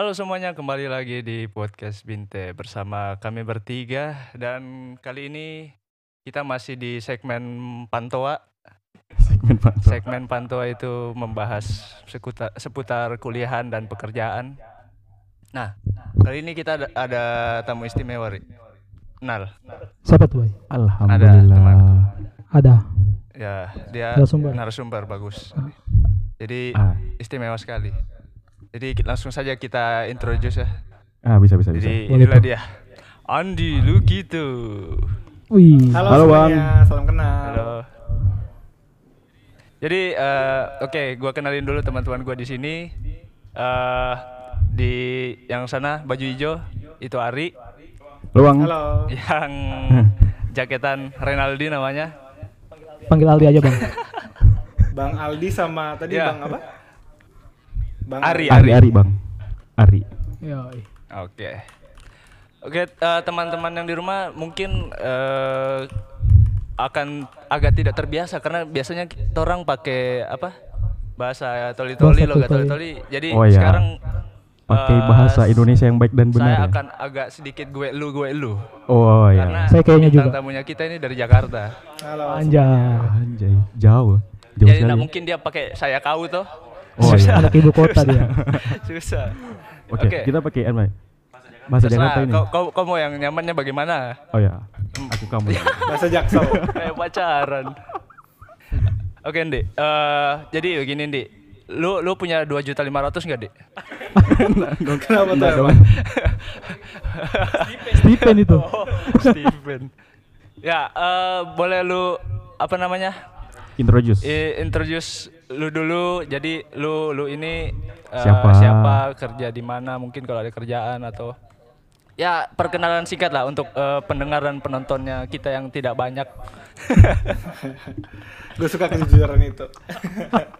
Halo semuanya, kembali lagi di podcast Binte bersama kami bertiga dan kali ini kita masih di segmen Pantoa. Segmen Pantoa. Segmen Pantoa itu membahas seputar, seputar kuliahan dan pekerjaan. Nah, kali ini kita ada, ada tamu istimewa, Ri. Kenal? Siapa tuh? Alhamdulillah. temanku. Ada. Ya, dia Narasumber. narasumber bagus. Jadi Ah, istimewa sekali. Jadi langsung saja kita introduce ya. ah bisa bisa bisa. Jadi inilah dia. Andi Lukito. Wih. Halo, Halo, semuanya, salam kenal. Halo. Jadi eh, oke, gua kenalin dulu teman-teman gua di sini. eh di yang sana baju hijau itu Ari, Luang. Halo. yang jaketan Renaldi namanya. Panggil Aldi aja, Bang. Bang Aldi sama tadi Ya. Bang apa? Bang Ari, Ari Ari Bang. Ari. Yoi. Oke. Oke, eh, teman-teman yang di rumah mungkin eh, akan agak tidak terbiasa karena biasanya kita orang pakai apa? bahasa toli-toli, logat toli. toli-toli. Jadi Oh, iya. sekarang Pakai eh, bahasa Indonesia yang baik dan benar. Saya ya? akan agak sedikit gue lu gue lu. Oh Karena ya. Saya kayaknya juga. tamunya kita ini dari Jakarta. Halo. Anjay. Anjay, jauh. Jauh Jadi sekali. nggak mungkin dia pakai saya kau toh. Oh iya. Anak ibu kota dia. Susah. Oke, kita pakai apa? Bahasa Jakarta ini. kau, kau, kau mau yang nyamannya bagaimana? Oh ya. Aku kamu. Bahasa Jaksel. Kayak pacaran. Oke, Ndi. Eh, jadi begini, Ndi. Lu lu punya dua juta lima ratus nggak, Dik? Kenapa tuh? Enggak dong. Stephen itu. Oh, Steven. ya, eh, boleh lu apa namanya? Introduce. I- introduce lu dulu. Jadi lu lu ini eh, Siapa? siapa, kerja di mana, mungkin kalau ada kerjaan atau ya perkenalan singkat lah untuk eh, pendengar dan penontonnya kita yang tidak banyak. Gue suka kejujuran itu.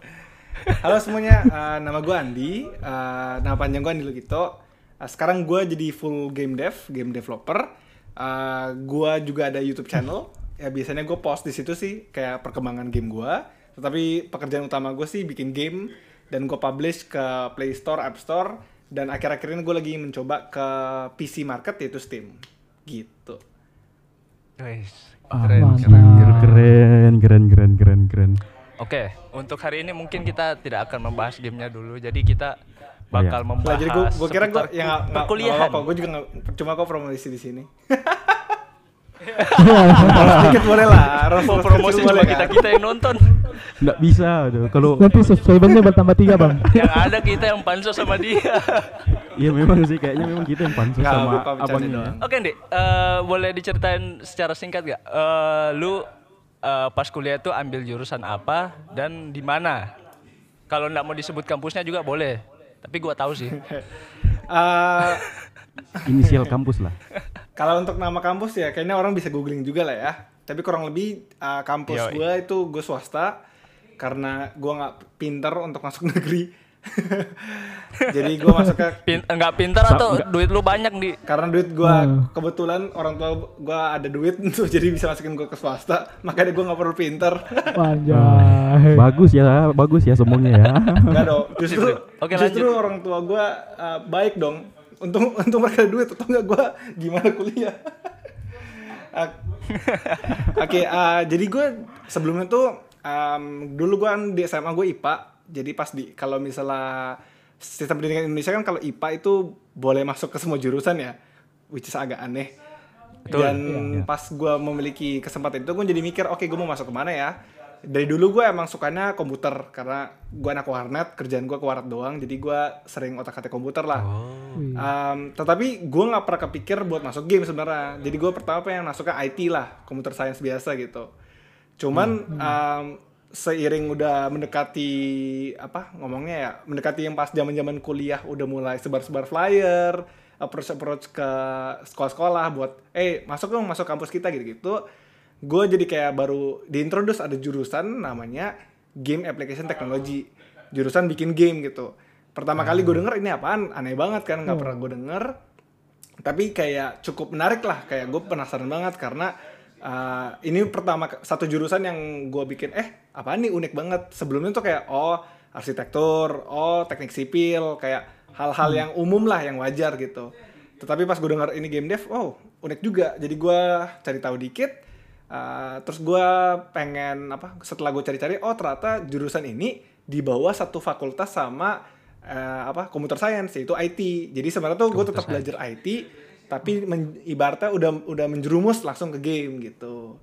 Halo semuanya, eh, nama gue Andi. Eh, nama panjang gue Andi Lukito. Eh, sekarang gue jadi full game dev, game developer. Eh, gue juga ada YouTube channel. Ya biasanya gue post di situ sih kayak perkembangan game gue. Tetapi pekerjaan utama gue sih bikin game dan gue publish ke Play Store, App Store. Dan akhir-akhir ini gue lagi mencoba ke PC market yaitu Steam. Gitu. Guys, Ah, keren, mantap. keren. Keren, keren, keren, keren, keren. Oke, untuk hari ini mungkin kita tidak akan membahas gamenya dulu. Jadi kita bakal iya. membahas Lah, jadi gue gue kira gue yang perkuliahan. kok gue juga nggak cuma kok promosi di sini. Sedikit boleh lah. Promosi cuma kita kita yang nonton. Enggak bisa aduh. Kalau Nanti subscribernya bertambah tiga, Bang. yang ada kita yang pansos sama dia. iya memang sih kayaknya memang kita yang pansus Nggak, sama abangnya. Oke, Dik. Eh, boleh diceritain secara singkat gak? Eh, lu eh, pas kuliah itu ambil jurusan apa dan di mana? Kalau nggak mau disebut kampusnya juga boleh. Tapi gua tahu sih. Eh, Inisial kampus lah. kalau untuk nama kampus ya kayaknya orang bisa googling juga lah ya. Tapi kurang lebih eh, kampus gue itu gue swasta karena gue nggak pinter untuk masuk negeri. Jadi gue masuk ke Pin, enggak pintar Sa- atau enggak. duit lu banyak di karena duit gue Hmm. kebetulan orang tua gue ada duit tuh jadi bisa masukin gue ke swasta makanya gue nggak perlu pinter Anjay. Bagus ya, bagus ya semuanya ya. Enggak dong, justru Oke, justru lanjut. orang tua gue uh, baik dong. Untung untung mereka ada duit, atau enggak gue gimana kuliah. Uh, Oke, uh, jadi gue sebelumnya tuh um, dulu gue kan di SMA gue IPA. Jadi pas di kalau misalnya sistem pendidikan Indonesia kan kalau IPA itu boleh masuk ke semua jurusan ya, which is agak aneh. Betul. Dan pas gue memiliki kesempatan itu gue jadi mikir, oke gue mau masuk ke mana ya? Dari dulu gue emang sukanya komputer karena gue anak warnet, kerjaan gue ke warnet doang, jadi gue sering otak-atik komputer lah. Wih. Um, tetapi gue nggak pernah kepikir buat masuk game sebenarnya. Jadi gue pertama pengen masuk ke IT lah, computer science biasa gitu. Cuman um, seiring udah mendekati apa ngomongnya ya, mendekati yang pas zaman-zaman kuliah udah mulai sebar-sebar flyer, approach-approach ke sekolah-sekolah buat, eh masuk dong masuk kampus kita gitu-gitu. Gue jadi kayak baru diintroduce ada jurusan namanya Game Application Technology, jurusan bikin game gitu. Pertama kali gue denger ini apaan, aneh banget kan, nggak pernah gue denger. Tapi kayak cukup menarik lah, kayak gue penasaran banget karena uh, ini pertama satu jurusan yang gue bikin, eh apaan nih? Unik banget. Sebelumnya tuh kayak oh arsitektur, oh teknik sipil, kayak hal-hal yang umum lah yang wajar gitu. Tetapi pas gue denger ini game dev oh unik juga. Jadi gue cari tahu dikit uh, terus gue pengen apa setelah gue cari-cari oh ternyata jurusan ini di bawah satu fakultas sama eh, apa computer science yaitu IT jadi sebenarnya tuh gue tetap belajar IT tapi men- ibaratnya udah udah menjerumus langsung ke game gitu.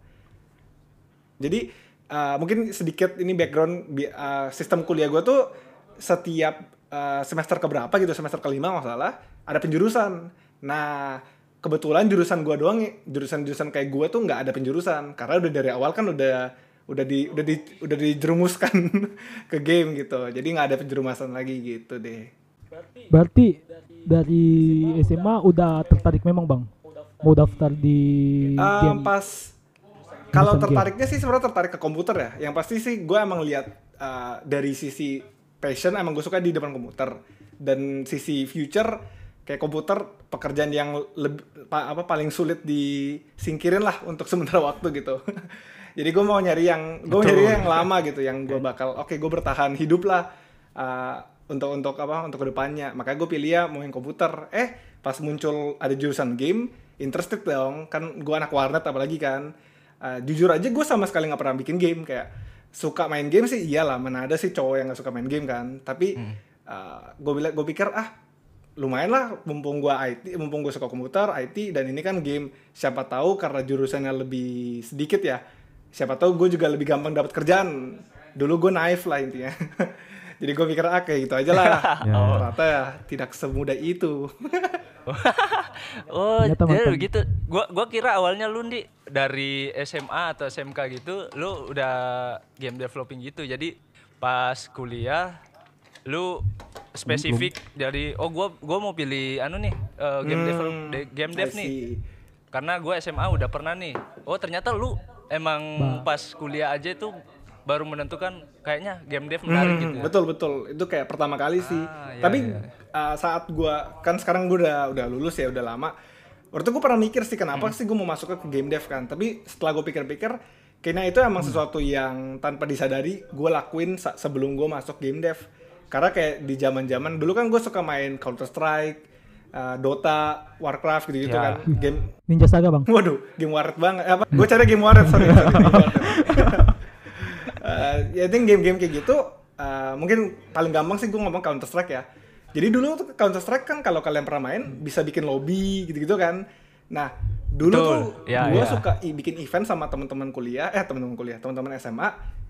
Jadi uh, mungkin sedikit ini background uh, sistem kuliah gue tuh setiap uh, semester keberapa gitu semester kelima nggak salah ada penjurusan. Nah kebetulan jurusan gue doang jurusan-jurusan kayak gue tuh nggak ada penjurusan karena udah dari awal kan udah udah di udah di udah dijerumuskan ke game gitu jadi nggak ada penjerumusan lagi gitu deh Berarti dari SMA udah tertarik memang bang? Mau daftar di Um, game? pas kalau game. tertariknya sih sebenarnya tertarik ke komputer ya. Yang pasti sih gue emang lihat uh, dari sisi passion emang gue suka di depan komputer dan sisi future kayak komputer pekerjaan yang lebih apa paling sulit disingkirin lah untuk sementara waktu gitu. Jadi gue mau nyari yang gue nyari yang lama gitu, yang gue bakal oke gue bertahan hidup lah uh, untuk untuk apa untuk ke depannya. Makanya gue pilih ya mau yang komputer. Eh pas muncul ada jurusan game, interested dong. Kan gue anak warnet apalagi kan. Uh, jujur aja gue sama sekali nggak pernah bikin game kayak suka main game sih iyalah mana ada sih cowok yang nggak suka main game kan tapi gue bilang gue pikir ah lumayan lah mumpung gue IT mumpung gue suka komputer IT dan ini kan game siapa tahu karena jurusannya lebih sedikit ya siapa tahu gue juga lebih gampang dapat kerjaan dulu gue naif lah intinya jadi gue pikir ah kayak gitu aja lah Ya. ternyata ya tidak semudah itu Oh, Ternyata jadi begitu. Gua gua kira awalnya lu di dari SMA atau SMK gitu, lu udah game developing gitu. Jadi pas kuliah lu spesifik dari oh gua gua mau pilih anu nih eh, game Hmm, develop de- game dev I nih. Karena gua SMA udah pernah nih. Oh, ternyata lu emang pas kuliah aja itu baru menentukan kayaknya game dev menarik Hmm, gitu. ya. Betul betul itu kayak pertama kali sih. Ah, iya, Tapi iya. uh, saat gua kan sekarang gua udah udah lulus ya udah lama. Waktu gue pernah mikir sih kenapa Hmm. sih gue mau masuk ke game dev kan. Tapi setelah gue pikir-pikir kayaknya itu emang Hmm. sesuatu yang tanpa disadari gue lakuin sebelum gue masuk game dev. Karena kayak di zaman-zaman dulu kan gue suka main Counter Strike, uh, Dota, Warcraft gitu-gitu Ya. kan. Game Ninja Saga bang? Waduh, game waret banget. Apa? Gue cari game waret, sorry. sorry game waret. Eh, ya itu game-game kayak gitu, eh, mungkin paling gampang sih gue ngomong Counter Strike ya. Jadi dulu tuh Counter Strike kan kalau kalian pernah main bisa bikin lobby gitu-gitu kan. Nah, dulu Betul. tuh Ya, gue ya. suka bikin event sama teman-teman kuliah, eh teman-teman kuliah, teman-teman SMA.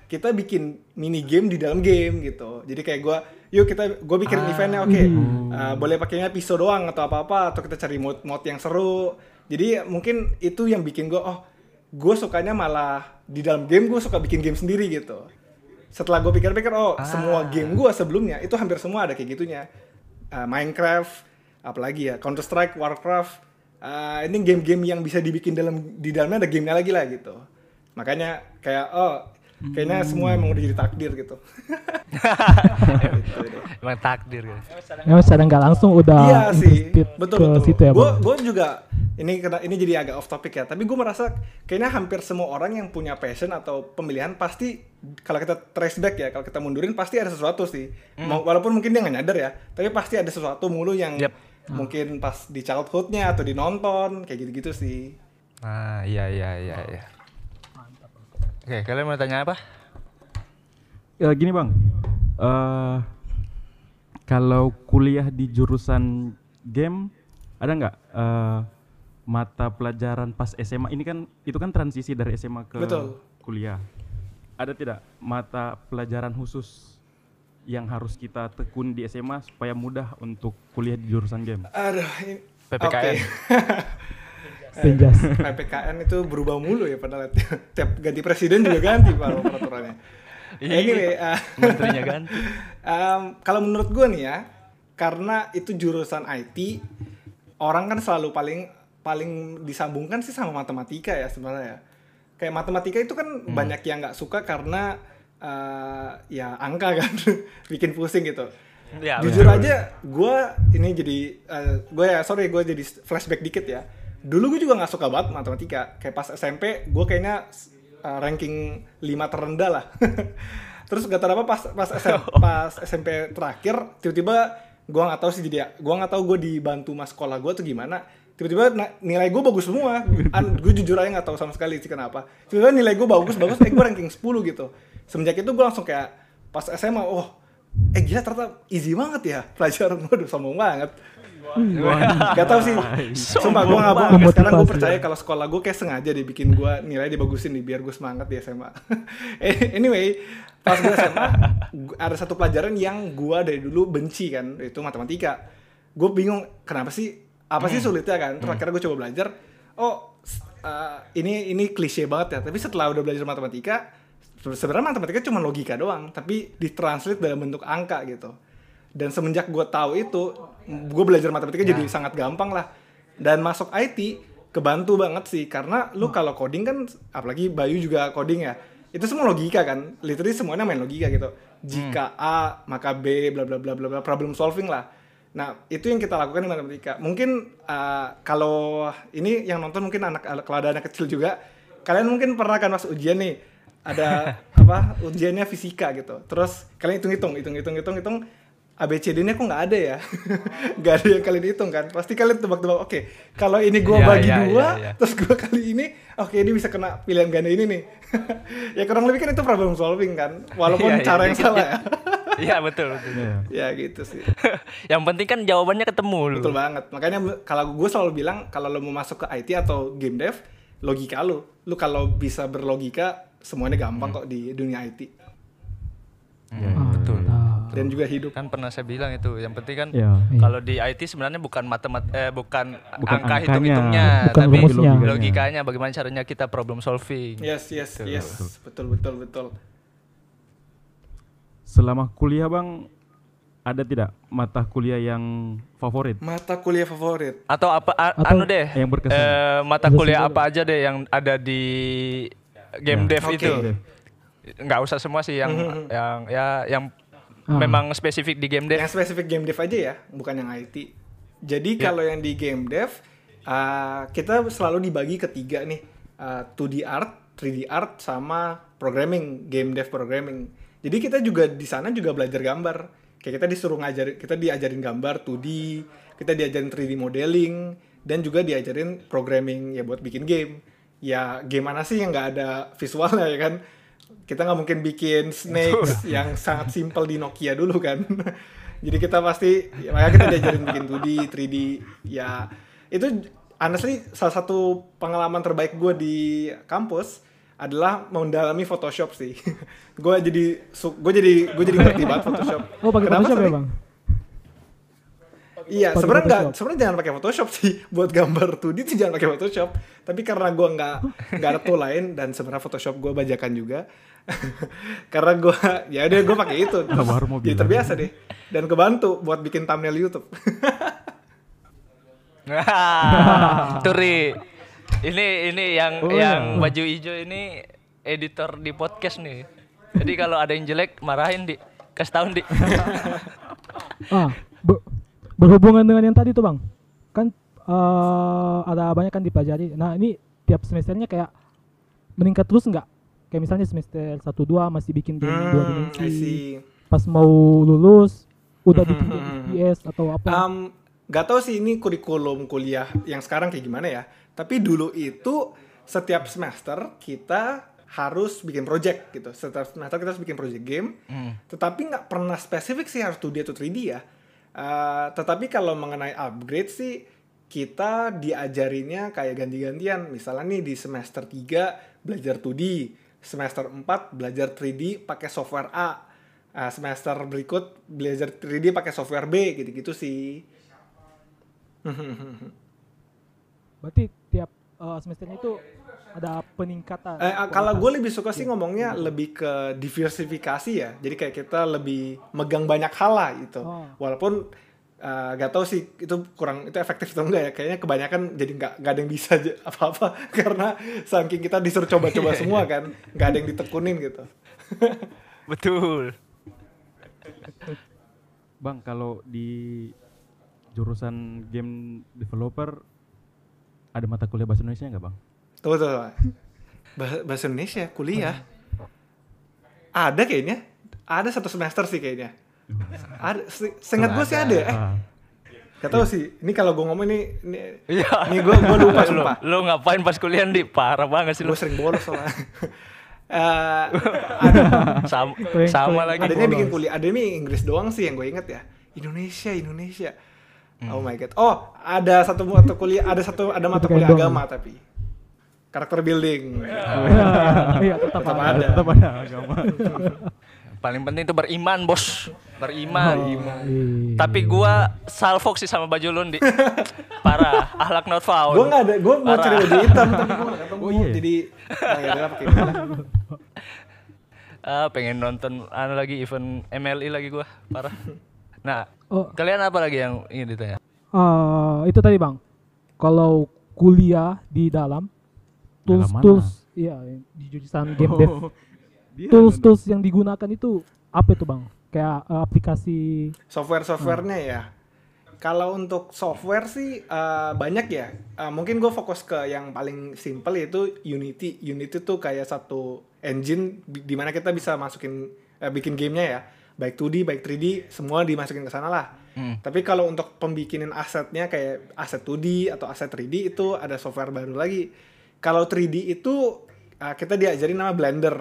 Kita bikin mini game di dalam game gitu. Jadi kayak gue, yuk kita, gue bikin Ah. eventnya, oke, eh, boleh pakainya pisau doang atau apa-apa, atau kita cari mod-mod yang seru. Jadi mungkin itu yang bikin gue, oh, gue sukanya malah di dalam game gue suka bikin game sendiri gitu. Setelah gue pikir-pikir, oh, semua game gue sebelumnya itu hampir semua ada kayak gitunya. Eh, Minecraft, apalagi ya, Counter Strike, Warcraft, eh, ini game-game yang bisa dibikin dalam di dalamnya ada gamenya lagi lah gitu. Makanya kayak oh kayaknya semua emang udah jadi takdir gitu. Gitu. Emang takdir gitu. Memang secara nggak langsung udah Iya sih, betul ke betul. situ ya Gue juga ini kena ini jadi agak off topic ya. Tapi gue merasa kayaknya hampir semua orang yang punya passion atau pemilihan pasti kalau kita trace back ya, kalau kita mundurin pasti ada sesuatu sih. Mau- Walaupun mungkin dia nggak nyadar ya, tapi pasti ada sesuatu mulu yang Yep. mungkin pas di childhoodnya atau di nonton kayak gitu-gitu sih. Ah, iya iya iya iya. Oke, kalian mau tanya apa? Ya gini bang, eh kalau kuliah di jurusan game ada nggak eh, mata pelajaran pas SMA ini kan itu kan transisi dari SMA ke Betul. kuliah. Ada tidak mata pelajaran khusus yang harus kita tekun di SMA supaya mudah untuk kuliah di jurusan game? Aduh, ini, PPKN. Oke. Penjas. PPKN itu berubah mulu ya padahal tiap ganti presiden juga ganti pak peraturannya. Anyway, uh, Menterinya ganti. Em, kalau menurut gue nih ya, karena itu jurusan IT, orang kan selalu paling paling disambungkan sih sama matematika ya sebenarnya. Kayak matematika itu kan banyak yang nggak suka karena eh, ya angka kan, bikin pusing gitu. Ya, Jujur aja, gue ini jadi gue ya sorry gue jadi flashback dikit ya. Dulu gue juga nggak suka banget matematika. Kayak pas SMP, gue kayaknya uh, ranking 5 terendah lah. Terus gak tau apa pas pas, SM pas SMP terakhir, tiba-tiba gue nggak tahu sih jadi gue nggak tahu gue dibantu mas sekolah gue tuh gimana. Tiba-tiba nilai gue bagus semua. Gue jujur aja nggak tahu sama sekali sih kenapa. Tiba-tiba nilai gue bagus bagus eh gue ranking 10 gitu. Semenjak itu gue langsung kayak pas SMA oh eh gila ternyata easy banget ya pelajaran. Waduh sombong banget Gak tau sih. Sumpah gue gak bohong Sampai sekarang gue percaya kalau sekolah gue kayak sengaja dibikin gue nilai dibagusin nih Biar gue semangat di SMA Eh, Anyway Pas gue SMA Ada satu pelajaran yang gue dari dulu benci kan Itu matematika. Gue bingung Kenapa sih Apa sih sulitnya kan? Terus akhirnya gue coba belajar Oh uh, Ini ini klise banget ya. Tapi setelah udah belajar matematika se- Sebenarnya matematika cuma logika doang Tapi ditranslate dalam bentuk angka gitu dan semenjak gue tahu itu gue belajar matematika jadi sangat gampang lah. Dan masuk IT kebantu banget sih. Karena lu kalau coding kan apalagi Bayu juga coding ya itu semua logika kan. Literally semuanya main logika gitu. Jika A maka B bla bla bla bla bla problem solving lah. Nah itu yang kita lakukan di matematika. Mungkin uh, kalau ini yang nonton mungkin anak kalau ada anak kecil juga kalian mungkin pernah kan pas ujian nih ada apa ujiannya fisika gitu. Terus kalian hitung hitung hitung hitung hitung hitung ABCD-nya kok nggak ada ya nggak ada yang kalian hitung kan pasti kalian tebak-tebak oke kalau ini gua Iya, bagi iya, dua iya, iya. terus gua kali ini oke ini bisa kena pilihan ganda ini nih ya kurang lebih kan itu problem solving kan walaupun Iya, iya, cara yang dikit- salah ya Iya betul. betul. Iya. ya gitu sih Yang penting kan jawabannya ketemu lu. betul banget makanya kalau gue selalu bilang kalau lo mau masuk ke IT atau game dev logika lo lu kalau bisa berlogika semuanya gampang kok di dunia IT Hmm, betul. Dan juga hidup Kan pernah saya bilang itu. Yang penting kan Iya. kalau di IT sebenarnya bukan matemat eh bukan, Bukan angka hitung-hitungnya, Bukan tapi rumusnya. logikanya bagaimana caranya kita problem solving. yes yes yes betul betul betul Selama kuliah bang, ada tidak mata kuliah yang favorit? mata kuliah favorit Atau apa a- Atau anu deh? yang berkesan. eh, mata kuliah apa aja deh yang ada di game Ya. dev Oke. itu? Nggak usah semua sih yang yang ya yang Ah. memang spesifik di game dev. Yang spesifik game dev aja ya, bukan yang IT. Jadi kalau yang di game dev, uh, kita selalu dibagi ke tiga nih, uh, 2D art, 3D art, sama programming, game dev programming. Jadi kita juga di sana juga belajar gambar. Kayak kita disuruh ngajarin, kita diajarin gambar 2D, kita diajarin 3D modeling, dan juga diajarin programming ya buat bikin game. Ya gimana sih yang nggak ada visualnya ya kan? Kita nggak mungkin bikin snakes yang sangat simpel di Nokia dulu kan. Jadi kita pasti ya, makanya kita diajarin bikin 2D 3D ya. Itu honestly salah satu pengalaman terbaik gue di kampus adalah mendalami Photoshop sih. Gue jadi gue jadi gue jadi ngerti banget Photoshop. Oh pakai Kenapa, Photoshop ya bang? Iya, sebenarnya nggak, Photoshop. sebenarnya jangan pakai Photoshop sih buat gambar 2D sih jangan pakai Photoshop. Tapi karena gua nggak nggak ada tool lain dan sebenarnya Photoshop gua bajakan juga, karena gua ya udah gua pakai itu. Terus baru mau jadi bilang. terbiasa deh dan kebantu buat bikin thumbnail YouTube. Turi. Ini ini yang Oh, yang iya. baju hijau ini editor di podcast nih. Jadi kalau ada yang jelek marahin di kasih tahun di. Ah, berhubungan dengan yang tadi tuh bang, kan eh, ada banyak kan dipelajari. Nah ini tiap semesternya kayak meningkat terus nggak? Kayak misalnya semester 1 2 masih bikin game dua Hmm, I dimensi. Pas mau lulus udah Hmm, bikin hmm, game hmm. Atau apa? Um, gak tau sih ini kurikulum kuliah yang sekarang kayak gimana ya. Tapi dulu itu setiap semester kita harus bikin project gitu. Setiap semester kita harus bikin project game. Tetapi nggak pernah spesifik sih harus 2D atau 3D ya. Uh, tetapi kalau mengenai upgrade sih kita diajarinnya kayak ganti-gantian. Misalnya nih di semester 3 belajar 2D, semester 4 belajar 3D pakai software A. Uh, semester berikut belajar 3D pakai software B gitu-gitu sih. Berarti tiap eh, semesternya itu ada peningkatan. Eh, ah, kalau gue lebih suka sih ngomongnya lebih ke diversifikasi ya. Jadi kayak kita lebih megang banyak hal lah gitu. Oh. Walaupun eh, gak tahu sih itu kurang itu efektif atau enggak ya. Kayaknya kebanyakan jadi nggak nggak ada yang bisa apa-apa karena saking kita disuruh coba-coba semua kan, nggak ada yang ditekunin gitu. Betul. Bang, kalau di jurusan game developer ada mata kuliah bahasa Indonesia nggak bang? Tuh tuh. tuh. Bah- Bahasa Indonesia kuliah. Ada kayaknya. Ada satu semester sih kayaknya. Ada, se- seingat gue sih ada. Eh, Ah. gak tau sih. Ini kalau gue ngomong ini, ini, Iya. ini gue gue lupa Lu, sumpah. lu ngapain pas kuliah di parah banget sih lu. Gue sering bolos soalnya. Eh, Sama, Keren, sama keren. lagi. adanya bolos. bikin kuliah, adanya Inggris doang sih yang gue inget ya. Indonesia, Indonesia. Hmm. Oh my god. Oh, ada satu mata kuliah, ada satu ada mata kuliah agama tapi karakter building. Iya, tetap Tetap ada. ada. Tetap ada agama. Paling penting itu beriman, Bos. Beriman. Iya. Tapi gua salfok sih sama baju Lundi. Parah, ahlak not found. Gue nggak ada, gue mau Parah. cari baju hitam tapi gue nggak ketemu. Oh, iya. Jadi, nah, ya pakai. Ah, pengen nonton anu lagi event MLI lagi gua, parah. Nah, Oh, kalian apa lagi yang ingin ditanya? eh, itu tadi bang. Kalau kuliah di dalam tools Dalam tools, iya di jurusan game dev. Oh, dia Tools tools yang digunakan itu apa itu bang? Kayak eh, aplikasi. Software-softwarenya ya. Kalau untuk software sih eh, banyak ya. Eh, mungkin gue fokus ke yang paling simple yaitu Unity. Unity tuh kayak satu engine di mana kita bisa masukin eh, bikin gamenya ya. Baik 2D, baik 3D, semua dimasukin ke sana lah. Hmm. Tapi kalau untuk pembikinin asetnya kayak aset 2D atau aset 3D itu ada software baru lagi. Kalau 3D itu uh, kita diajarin nama Blender.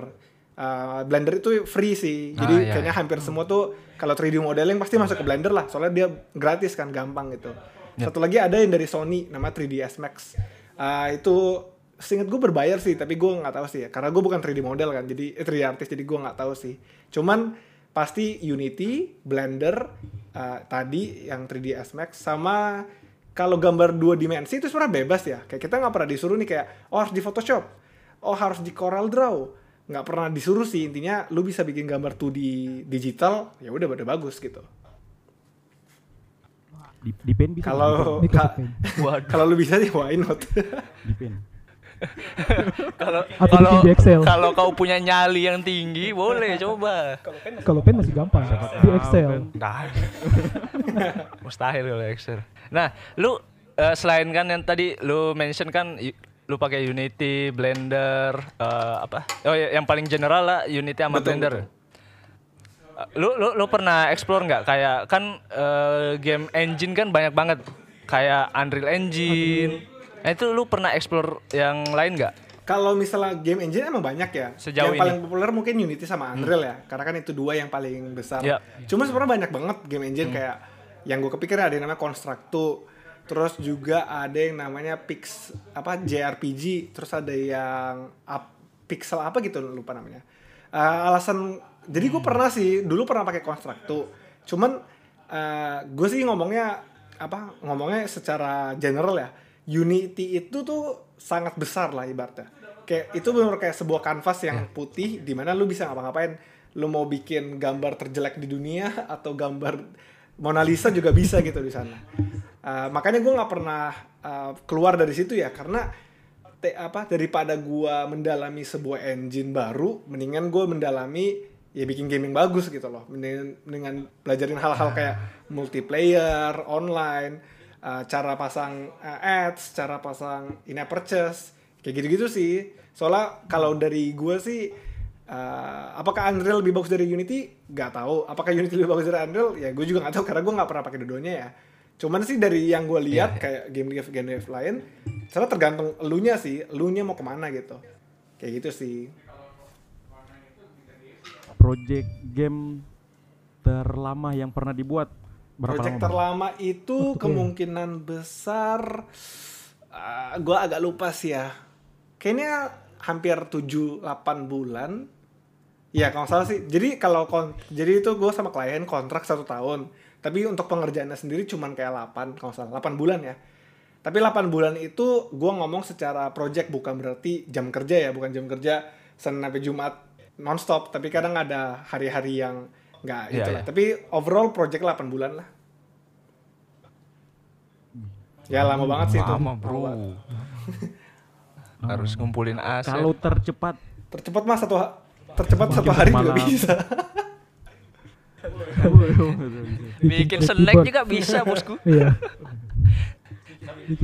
Uh, Blender itu free sih. Jadi Ah, iya, kayaknya hampir semua tuh kalau 3D modeling pasti masuk ke Blender lah. Soalnya dia gratis kan, gampang gitu. Satu lagi ada yang dari Sony nama 3ds Max. Uh, itu seingat gue berbayar sih, tapi gue nggak tahu sih ya. Karena gue bukan 3D model kan, jadi eh, 3D artist, jadi gue nggak tahu sih. Cuman pasti Unity, Blender, uh, tadi yang 3ds Max sama kalau gambar dua dimensi itu sebenarnya bebas ya. Kayak kita nggak pernah disuruh nih kayak oh harus di Photoshop, oh harus di Corel Draw. Nggak pernah disuruh sih. Intinya lu bisa bikin gambar 2D digital, ya udah udah bagus gitu. di, di pen bisa. Kalau kalau lu bisa sih why not? di pen. Kalau Atau kalau bikin di Excel. kalau kau punya nyali yang tinggi, boleh coba. Kalau pen masih gampang. Di Excel. Nah. Mustahil kalau Excel. Nah, lu eh, selain kan yang tadi lu mention kan lu pakai Unity, Blender, eh, apa? Oh ya, yang paling general lah Unity sama Betul, Blender. Eh, Lu lu lu pernah explore nggak kayak kan eh, game engine kan banyak banget kayak Unreal Engine. Nah, itu lu pernah explore yang lain nggak? Kalau misalnya game engine emang banyak ya. Sejauh yang ini. paling populer mungkin Unity sama Unreal ya, karena kan itu dua yang paling besar. Ya. Cuma sebenarnya banyak banget game engine kayak yang gue kepikir ada yang namanya Constructo, terus juga ada yang namanya Pix apa JRPG, terus ada yang up, Pixel apa gitu lupa namanya. Eh, alasan jadi gue pernah sih dulu pernah pakai Constructo, cuman gue sih ngomongnya apa ngomongnya secara general ya. Unity itu tuh sangat besar lah ibaratnya. Kayak itu benar kayak sebuah kanvas yang putih di mana lu bisa ngapa-ngapain. Lu mau bikin gambar terjelek di dunia atau gambar Mona Lisa juga bisa gitu di sana. Uh, makanya gue nggak pernah uh, keluar dari situ ya karena te, apa daripada gua mendalami sebuah engine baru, mendingan gue mendalami ya bikin gaming bagus gitu loh. Mendingan, mendingan pelajarin hal-hal kayak multiplayer, online, uh, cara pasang uh, ads, cara pasang in-app purchase, kayak gitu-gitu sih. Soalnya kalau dari gue sih, uh, apakah Unreal lebih bagus dari Unity? Gak tahu. Apakah Unity lebih bagus dari Unreal? Ya gue juga gak tahu karena gue gak pernah pakai dua-duanya ya. Cuman sih dari yang gue lihat kayak game dev game dev lain, soalnya tergantung elunya sih, elunya mau ke mana gitu. Kayak gitu sih. Project game terlama yang pernah dibuat berapa Project lama? Terlama itu kemungkinan besar uh, gua agak lupa sih ya. Kayaknya hampir 7 8 bulan. Ya, kalau salah sih. Jadi kalau kon jadi itu gue sama klien kontrak satu tahun. Tapi untuk pengerjaannya sendiri cuman kayak 8 kalau salah 8 bulan ya. Tapi 8 bulan itu gua ngomong secara project bukan berarti jam kerja ya, bukan jam kerja Senin sampai Jumat nonstop. Tapi kadang ada hari-hari yang nggak Iya, gitu lah. iya. Tapi overall project 8 bulan lah. Ya lama banget sih itu. Lama, Bro. Harus ngumpulin aset. Kalau tercepat Tercepat mah satu ha- tercepat satu hari juga malam. bisa. bikin snack keyboard. juga bisa, Bosku. Iya.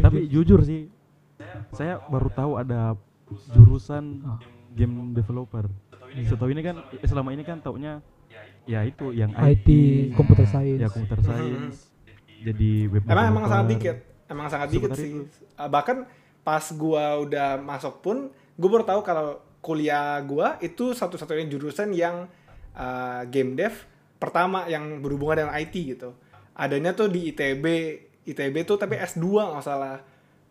tapi jujur sih saya baru tahu ada jurusan game developer setahu ini kan selama ini kan taunya ya itu yang IT, computer science. ya computer science jadi web Emang emang sangat dikit, emang sangat dikit Sebentar sih. itu. Uh, bahkan pas gua udah masuk pun, gua baru tahu kalau kuliah gua itu satu-satunya jurusan yang uh, game dev pertama yang berhubungan dengan IT gitu. Adanya tuh di ITB, ITB tuh tapi S2 nggak salah.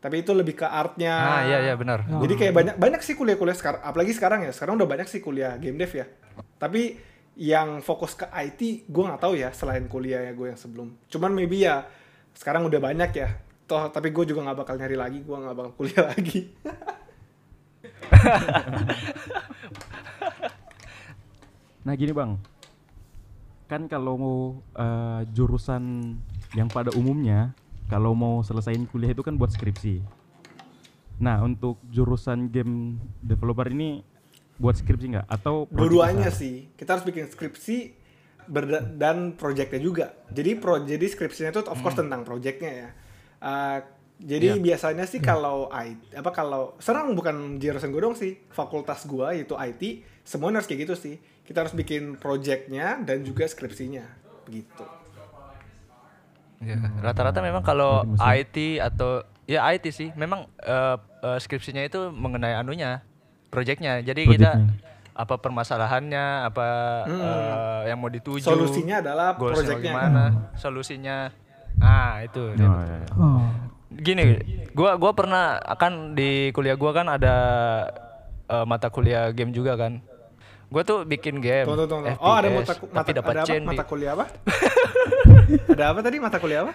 Tapi itu lebih ke artnya. Ah iya iya benar. Ah. Jadi kayak banyak banyak sih kuliah-kuliah sekarang, apalagi sekarang ya. Sekarang udah banyak sih kuliah game dev ya. Tapi yang fokus ke IT, gue nggak tahu ya selain kuliah ya gue yang sebelum. Cuman maybe ya sekarang udah banyak ya. Toh tapi gue juga nggak bakal nyari lagi, gue nggak bakal kuliah lagi. Nah gini bang, kan kalau mau eh, jurusan yang pada umumnya, kalau mau selesaiin kuliah itu kan buat skripsi. Nah untuk jurusan game developer ini buat skripsi nggak? Atau Dua-duanya sih. Kita harus bikin skripsi berda- dan projectnya juga. Jadi pro jadi skripsinya itu of course tentang projectnya ya. Uh, jadi Iya. biasanya sih kalau IT apa kalau serang bukan jurusan gue dong sih, fakultas gua yaitu IT, semuanya harus kayak gitu sih. Kita harus bikin projectnya dan juga skripsinya begitu. Iya, Rata-rata memang kalau. IT atau ya IT sih, memang eh, eh, skripsinya itu mengenai anunya, proyeknya. Jadi kita apa permasalahannya, apa eh, yang mau dituju, Solusinya adalah projectnya. gimana, solusinya. Ah itu. Oh, iya, iya. Oh. Gini, gua gua pernah akan di kuliah gua kan ada eh, mata kuliah game juga kan. Gua tuh bikin game. Tunggu, tunggu, tunggu. Oh, ada FPS, mata, mata, tapi dapat ada apa? mata kuliah apa? ada apa tadi mata kuliah apa?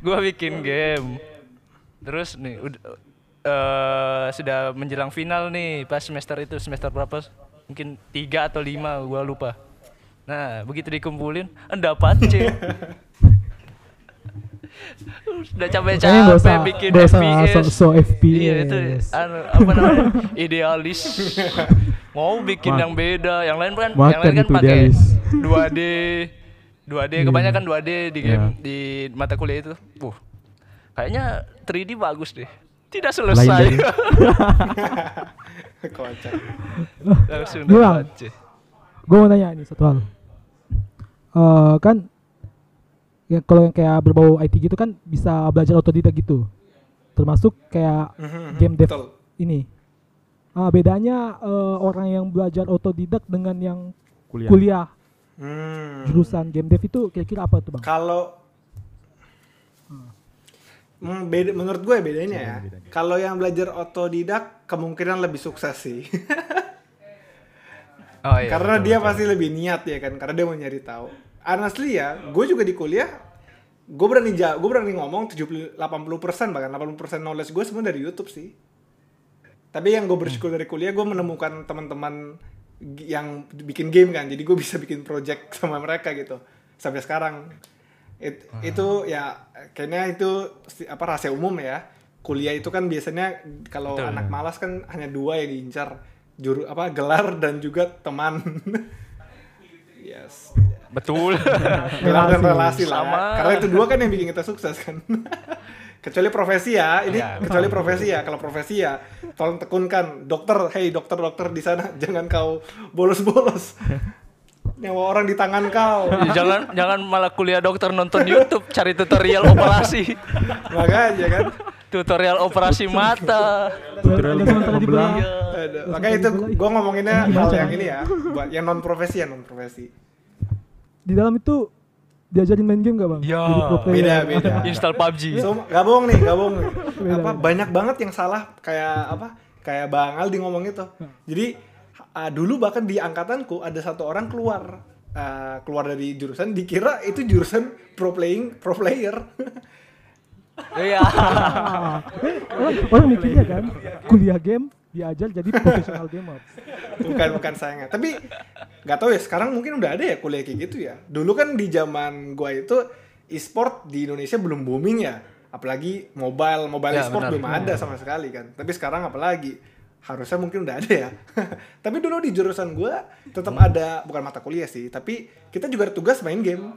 gua bikin game terus nih udah eh, sudah menjelang final nih pas semester itu semester berapa mungkin tiga atau lima gua lupa nah begitu dikumpulin dapat C udah capek-capek bikin nggak usah FPS so-so FPS. iya itu anu, apa namanya idealis mau bikin yang beda yang lain kan yang lain kan pakai idealis. 2D 2D kebanyakan 2D di game Iya. di mata kuliah itu. Wuh. Kayaknya 3D bagus deh. Tidak selesai. Kocak. Langsung Bilang. Gue mau nanya nih satu hal. Eh kan ya kalau yang kayak berbau IT gitu kan bisa belajar otodidak gitu. Termasuk kayak Mhm, game dev betul. ini. Ah bedanya eh, orang yang belajar otodidak dengan yang Kuliah. kuliah Hmm. jurusan game dev itu kira-kira apa tuh bang? Kalau Hmm, beda, menurut gue bedanya ya. Kalau yang belajar otodidak kemungkinan lebih sukses sih. Oh iya. Karena betul, dia betul. pasti lebih niat ya kan, karena dia mau nyari tahu. Honestly ya, gue juga di kuliah, gue berani ja, gue berani ngomong 70 80% bahkan 80% knowledge gue semua dari YouTube sih. Tapi yang gue bersyukur dari kuliah, gue menemukan teman-teman yang bikin game kan, jadi gue bisa bikin project sama mereka gitu sampai sekarang. It- Itu ya kayaknya itu apa rahasia umum ya. Kuliah itu kan biasanya kalau Betul. anak malas kan hanya dua yang diincar juru apa gelar dan juga teman. yes. Betul. Gelar dan relasi lah. ya. Sama. Karena itu dua kan yang bikin kita sukses kan. kecuali profesi ya, ini Ya, kecuali profesi ya. Kalau profesi ya, tolong tekunkan dokter, hey dokter dokter di sana jangan kau bolos-bolos. Nyawa orang di tangan kau. jangan jangan malah kuliah dokter nonton YouTube cari tutorial operasi. Makanya kan. tutorial operasi mata. Tutorial. Ada. Makanya itu gue ngomonginnya hal yang ini ya, buat yang non profesi ya non profesi. Di dalam itu diajarin main game gak bang? Ya. Beda beda. Install PUBG. So, gak bohong nih, gak bohong nih. Apa banyak banget yang salah kayak apa? Kayak Bang Aldi ngomong itu. Jadi uh, dulu bahkan di angkatanku ada satu orang keluar uh, keluar dari jurusan dikira itu jurusan pro playing pro player. Iya. Orang, orang mikirnya kan kuliah game diajar jadi profesional gamer. bukan bukan sayangnya. Tapi nggak tahu ya sekarang mungkin udah ada ya kuliah kayak gitu ya. Dulu kan di zaman gua itu e-sport di Indonesia belum booming ya. Apalagi mobile, mobile Ya, e-sport benar. belum ada sama sekali kan. Tapi sekarang apalagi harusnya mungkin udah ada ya. tapi dulu di jurusan gua tetap ada bukan mata kuliah sih, tapi kita juga ada tugas main game.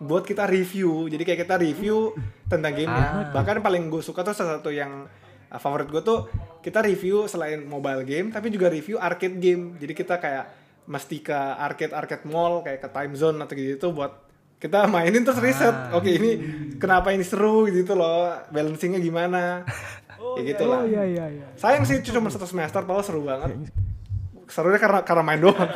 Buat kita review. Jadi kayak kita review tentang game Bahkan paling gue suka tuh salah satu yang uh, favorit gue tuh kita review selain mobile game tapi juga review arcade game. Jadi kita kayak mesti ke arcade arcade mall kayak ke time zone atau gitu buat kita mainin terus riset oke ini kenapa ini seru gitu loh balancingnya gimana kayak gitu lah Oh iya iya iya. sayang sih cuma satu semester padahal seru banget serunya karena karena main doang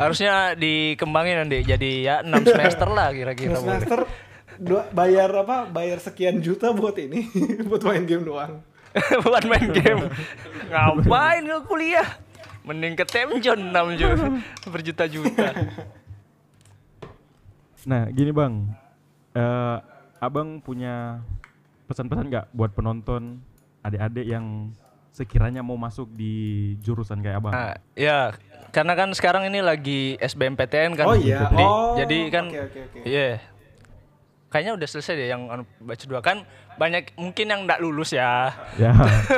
Harusnya dikembangin nanti jadi ya 6 semester lah kira-kira boleh. semester dua, bayar apa bayar sekian juta buat ini buat main game doang Buat main game. Ngapain lu kuliah? Mending ke Temjon 6 juta berjuta-juta. Nah, gini bang, Eh abang punya pesan-pesan nggak buat penonton adik-adik yang sekiranya mau masuk di jurusan kayak abang? Nah, ya karena kan sekarang ini lagi SBMPTN kan. Oh iya. Jadi, Oh, jadi kan oke, oke, oke. Iya. Kayaknya udah selesai deh yang anu, batch 2 kan banyak mungkin yang enggak lulus ya. Ya,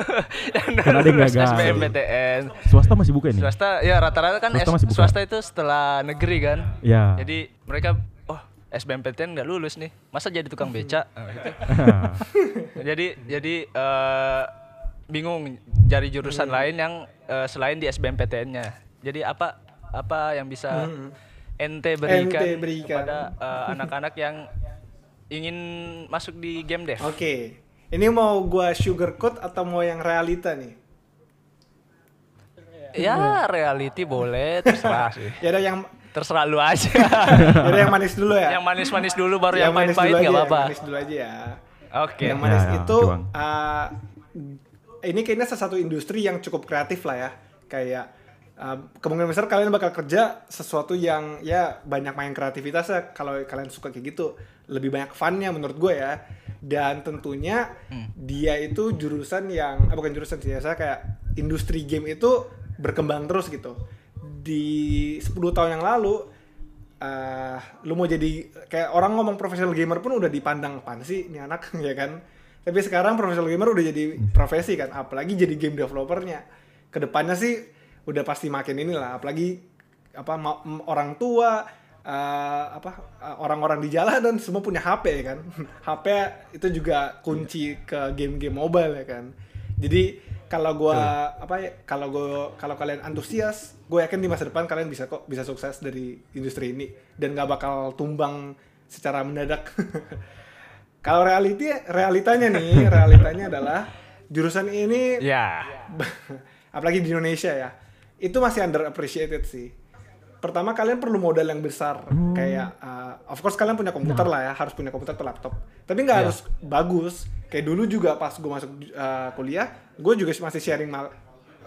yang nggak ada yang lulus gagal. SBMPTN. swasta masih buka ini? Swasta ya rata-rata kan Swasta S- masih buka. swasta itu setelah negeri kan. Ya. Jadi mereka SBMPTN nggak lulus nih. Masa jadi tukang beca? Nah, gitu. jadi jadi eh, bingung cari jurusan lain yang eh, selain di SBMPTN-nya. Jadi apa apa yang bisa ente berikan, Ente berikan. kepada eh, anak-anak yang ingin masuk di game dev? oke ini mau gua sugarcoat atau mau yang realita nih Ya reality boleh terserah sih. ya ada yang Terserah lu aja. ya ada yang manis dulu ya yang manis-manis dulu baru yang, manis pahit-pahit dulu nggak aja, apa-apa. yang manis dulu aja ya Oke. yang manis Ya, ya, itu Bang. uh, ini kayaknya salah satu industri yang cukup kreatif lah ya kayak uh, kemungkinan besar kalian bakal kerja sesuatu yang ya banyak main kreativitasnya kalau kalian suka kayak gitu lebih banyak funnya menurut gue ya dan tentunya Hmm. dia itu jurusan yang eh, bukan jurusan sih saya kayak industri game itu berkembang terus gitu di 10 tahun yang lalu eh lu mau jadi kayak orang ngomong profesional gamer pun udah dipandang pan sih ini anak? Ya kan? Tapi sekarang profesional gamer udah jadi profesi kan apalagi jadi game developernya. Ke depannya sih udah pasti makin inilah apalagi apa orang tua eh, apa eh, orang-orang di jalanan semua punya HP ya kan. HP itu juga kunci ke game-game mobile ya kan. Jadi kalau gua apa ya kalau gua kalau kalian antusias gue yakin di masa depan kalian bisa kok bisa sukses dari industri ini dan gak bakal tumbang secara mendadak. Kalau reality realitanya nih realitanya adalah jurusan ini Ya. apalagi di Indonesia ya itu masih underappreciated sih pertama kalian perlu modal yang besar. Kayak uh, of course kalian punya komputer lah ya harus punya komputer atau laptop. Tapi nggak Iya. harus bagus. Kayak dulu juga pas gue masuk uh, kuliah gue juga masih sharing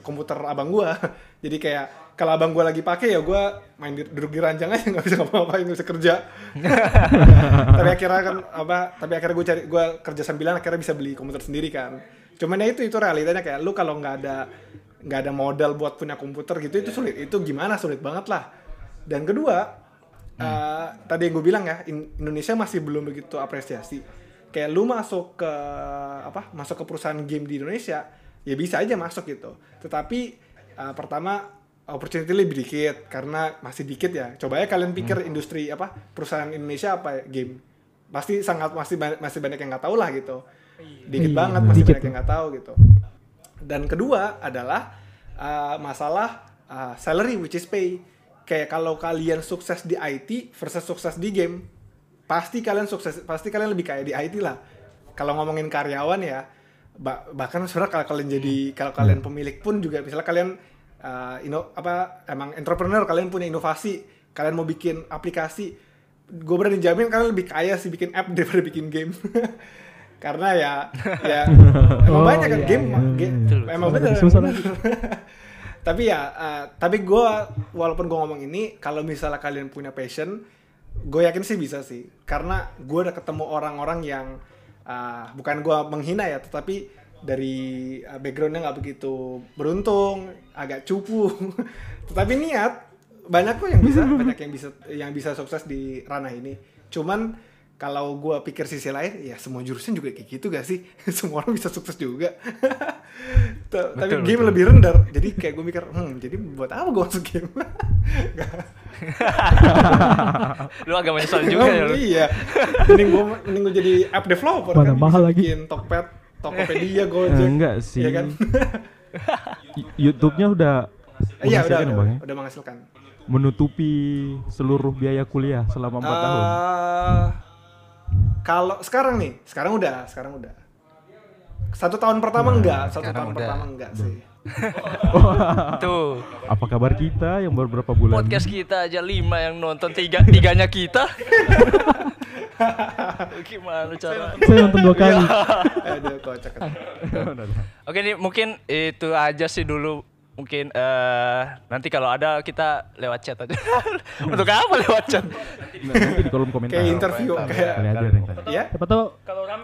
komputer abang gue jadi kayak kalau abang gue lagi pakai ya gue main di, duduk di ranjang aja nggak bisa ngapa-ngapain nggak bisa kerja. Tapi akhirnya kan apa tapi akhirnya gue cari gue kerja sambilan akhirnya bisa beli komputer sendiri kan. Cuman ya itu itu realitanya kayak lu kalau nggak ada nggak ada modal buat punya komputer gitu itu sulit. Itu gimana? Sulit banget lah dan kedua eh, tadi yang gue bilang ya In- Indonesia masih belum begitu apresiasi. Kayak lu masuk ke apa masuk ke perusahaan game di Indonesia ya bisa aja masuk gitu. Tetapi eh, pertama opportunity lebih dikit karena masih dikit ya. Coba ya kalian pikir industri apa perusahaan Indonesia apa ya, game. Pasti sangat masih masih banyak yang nggak tahu lah gitu. Dikit Iya, banget masih dikit. banyak yang nggak tahu gitu. Dan kedua adalah uh, masalah uh, salary which is pay kayak kalau kalian sukses di IT versus sukses di game pasti kalian sukses pasti kalian lebih kaya di IT lah kalau ngomongin karyawan ya ba- bahkan sebenarnya kalau kalian jadi kalau kalian pemilik pun juga misalnya kalian uh, ino apa emang entrepreneur kalian punya inovasi kalian mau bikin aplikasi gue berani jamin kalian lebih kaya sih bikin app daripada bikin game karena ya ya emang Oh, banyak kan iya, game, iya. game emang bener lagi, susah emang lagi. bener. Tapi ya uh, tapi gue walaupun gue ngomong ini kalau misalnya kalian punya passion gue yakin sih bisa sih. Karena gue udah ketemu orang-orang yang uh, bukan gue menghina ya tetapi dari uh, backgroundnya nggak begitu beruntung agak cupu. Tetapi niat banyak kok yang bisa banyak yang bisa yang bisa sukses di ranah ini. Cuman kalau gue pikir sisi lain ya semua jurusan juga kayak gitu gak sih semua orang bisa sukses juga T- tapi Betul, game betul. lebih rendah jadi kayak gue mikir hmm jadi buat apa gue masuk game Lu agak menyesal juga ya lu. iya mending gue mending gue jadi app developer Mana kan mahal lagi. bikin Tokped Tokopedia Eh, Gojek enggak sih. Iya kan YouTube-nya udah Eh, Iya udah Menghasilkan ya, udah, Bang, ya? udah menghasilkan. Menutupi seluruh biaya kuliah selama 4 tahun. Kalau sekarang nih, sekarang udah, sekarang udah. Satu tahun pertama enggak, satu tahun udah. pertama enggak sih. Tuh, Apa kabar kita yang baru berapa bulan? podcast kita aja lima yang nonton tiga tiganya kita. Gimana cara? Saya nonton dua kali. Aduh, kocak. Oke nih mungkin itu aja sih dulu mungkin eh nanti kalau ada kita lewat chat aja. Untuk apa lewat chat? Nanti di kolom komentar. Kayak interview kayak Kali aja ada yang tanya. ya. Siapa tahu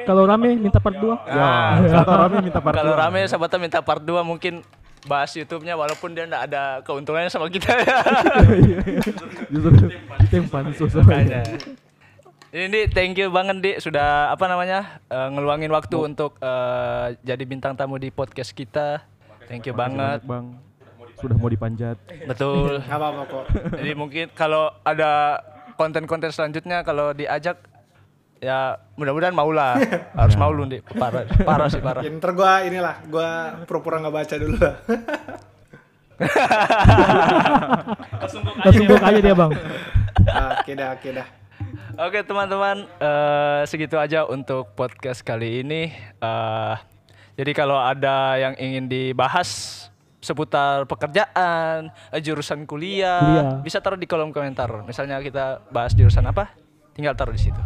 kalau rame minta part 2. Ya, satu rame minta part Kalau dua. rame sahabatnya minta part 2 mungkin bahas YouTube-nya walaupun dia enggak ada keuntungannya sama kita ya. Justru itu yang pansus. Makanya. Ini Di, thank you banget Di sudah apa namanya eh, ngeluangin waktu untuk eh, jadi bintang tamu di podcast kita. Thank you banget. Bang. Sudah mau dipanjat. Betul. Apa-apa kok. Jadi mungkin kalau ada konten-konten selanjutnya kalau diajak ya mudah-mudahan mau lah. Harus mau lu, Di. Parah, parah sih parah. Ya, ntar gua inilah, gua pura-pura nggak baca dulu lah. Langsung buka aja dia, Bang. oke dah, oke dah. Oke teman-teman, eh, segitu aja untuk podcast kali ini. Eh, jadi kalau ada yang ingin dibahas seputar pekerjaan, jurusan kuliah, Kuliah. bisa taruh di kolom komentar. Misalnya kita bahas jurusan apa, tinggal taruh di situ.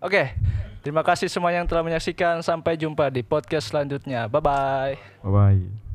Oke, terima kasih semua yang telah menyaksikan. Sampai jumpa di podcast selanjutnya. Bye bye. Bye bye.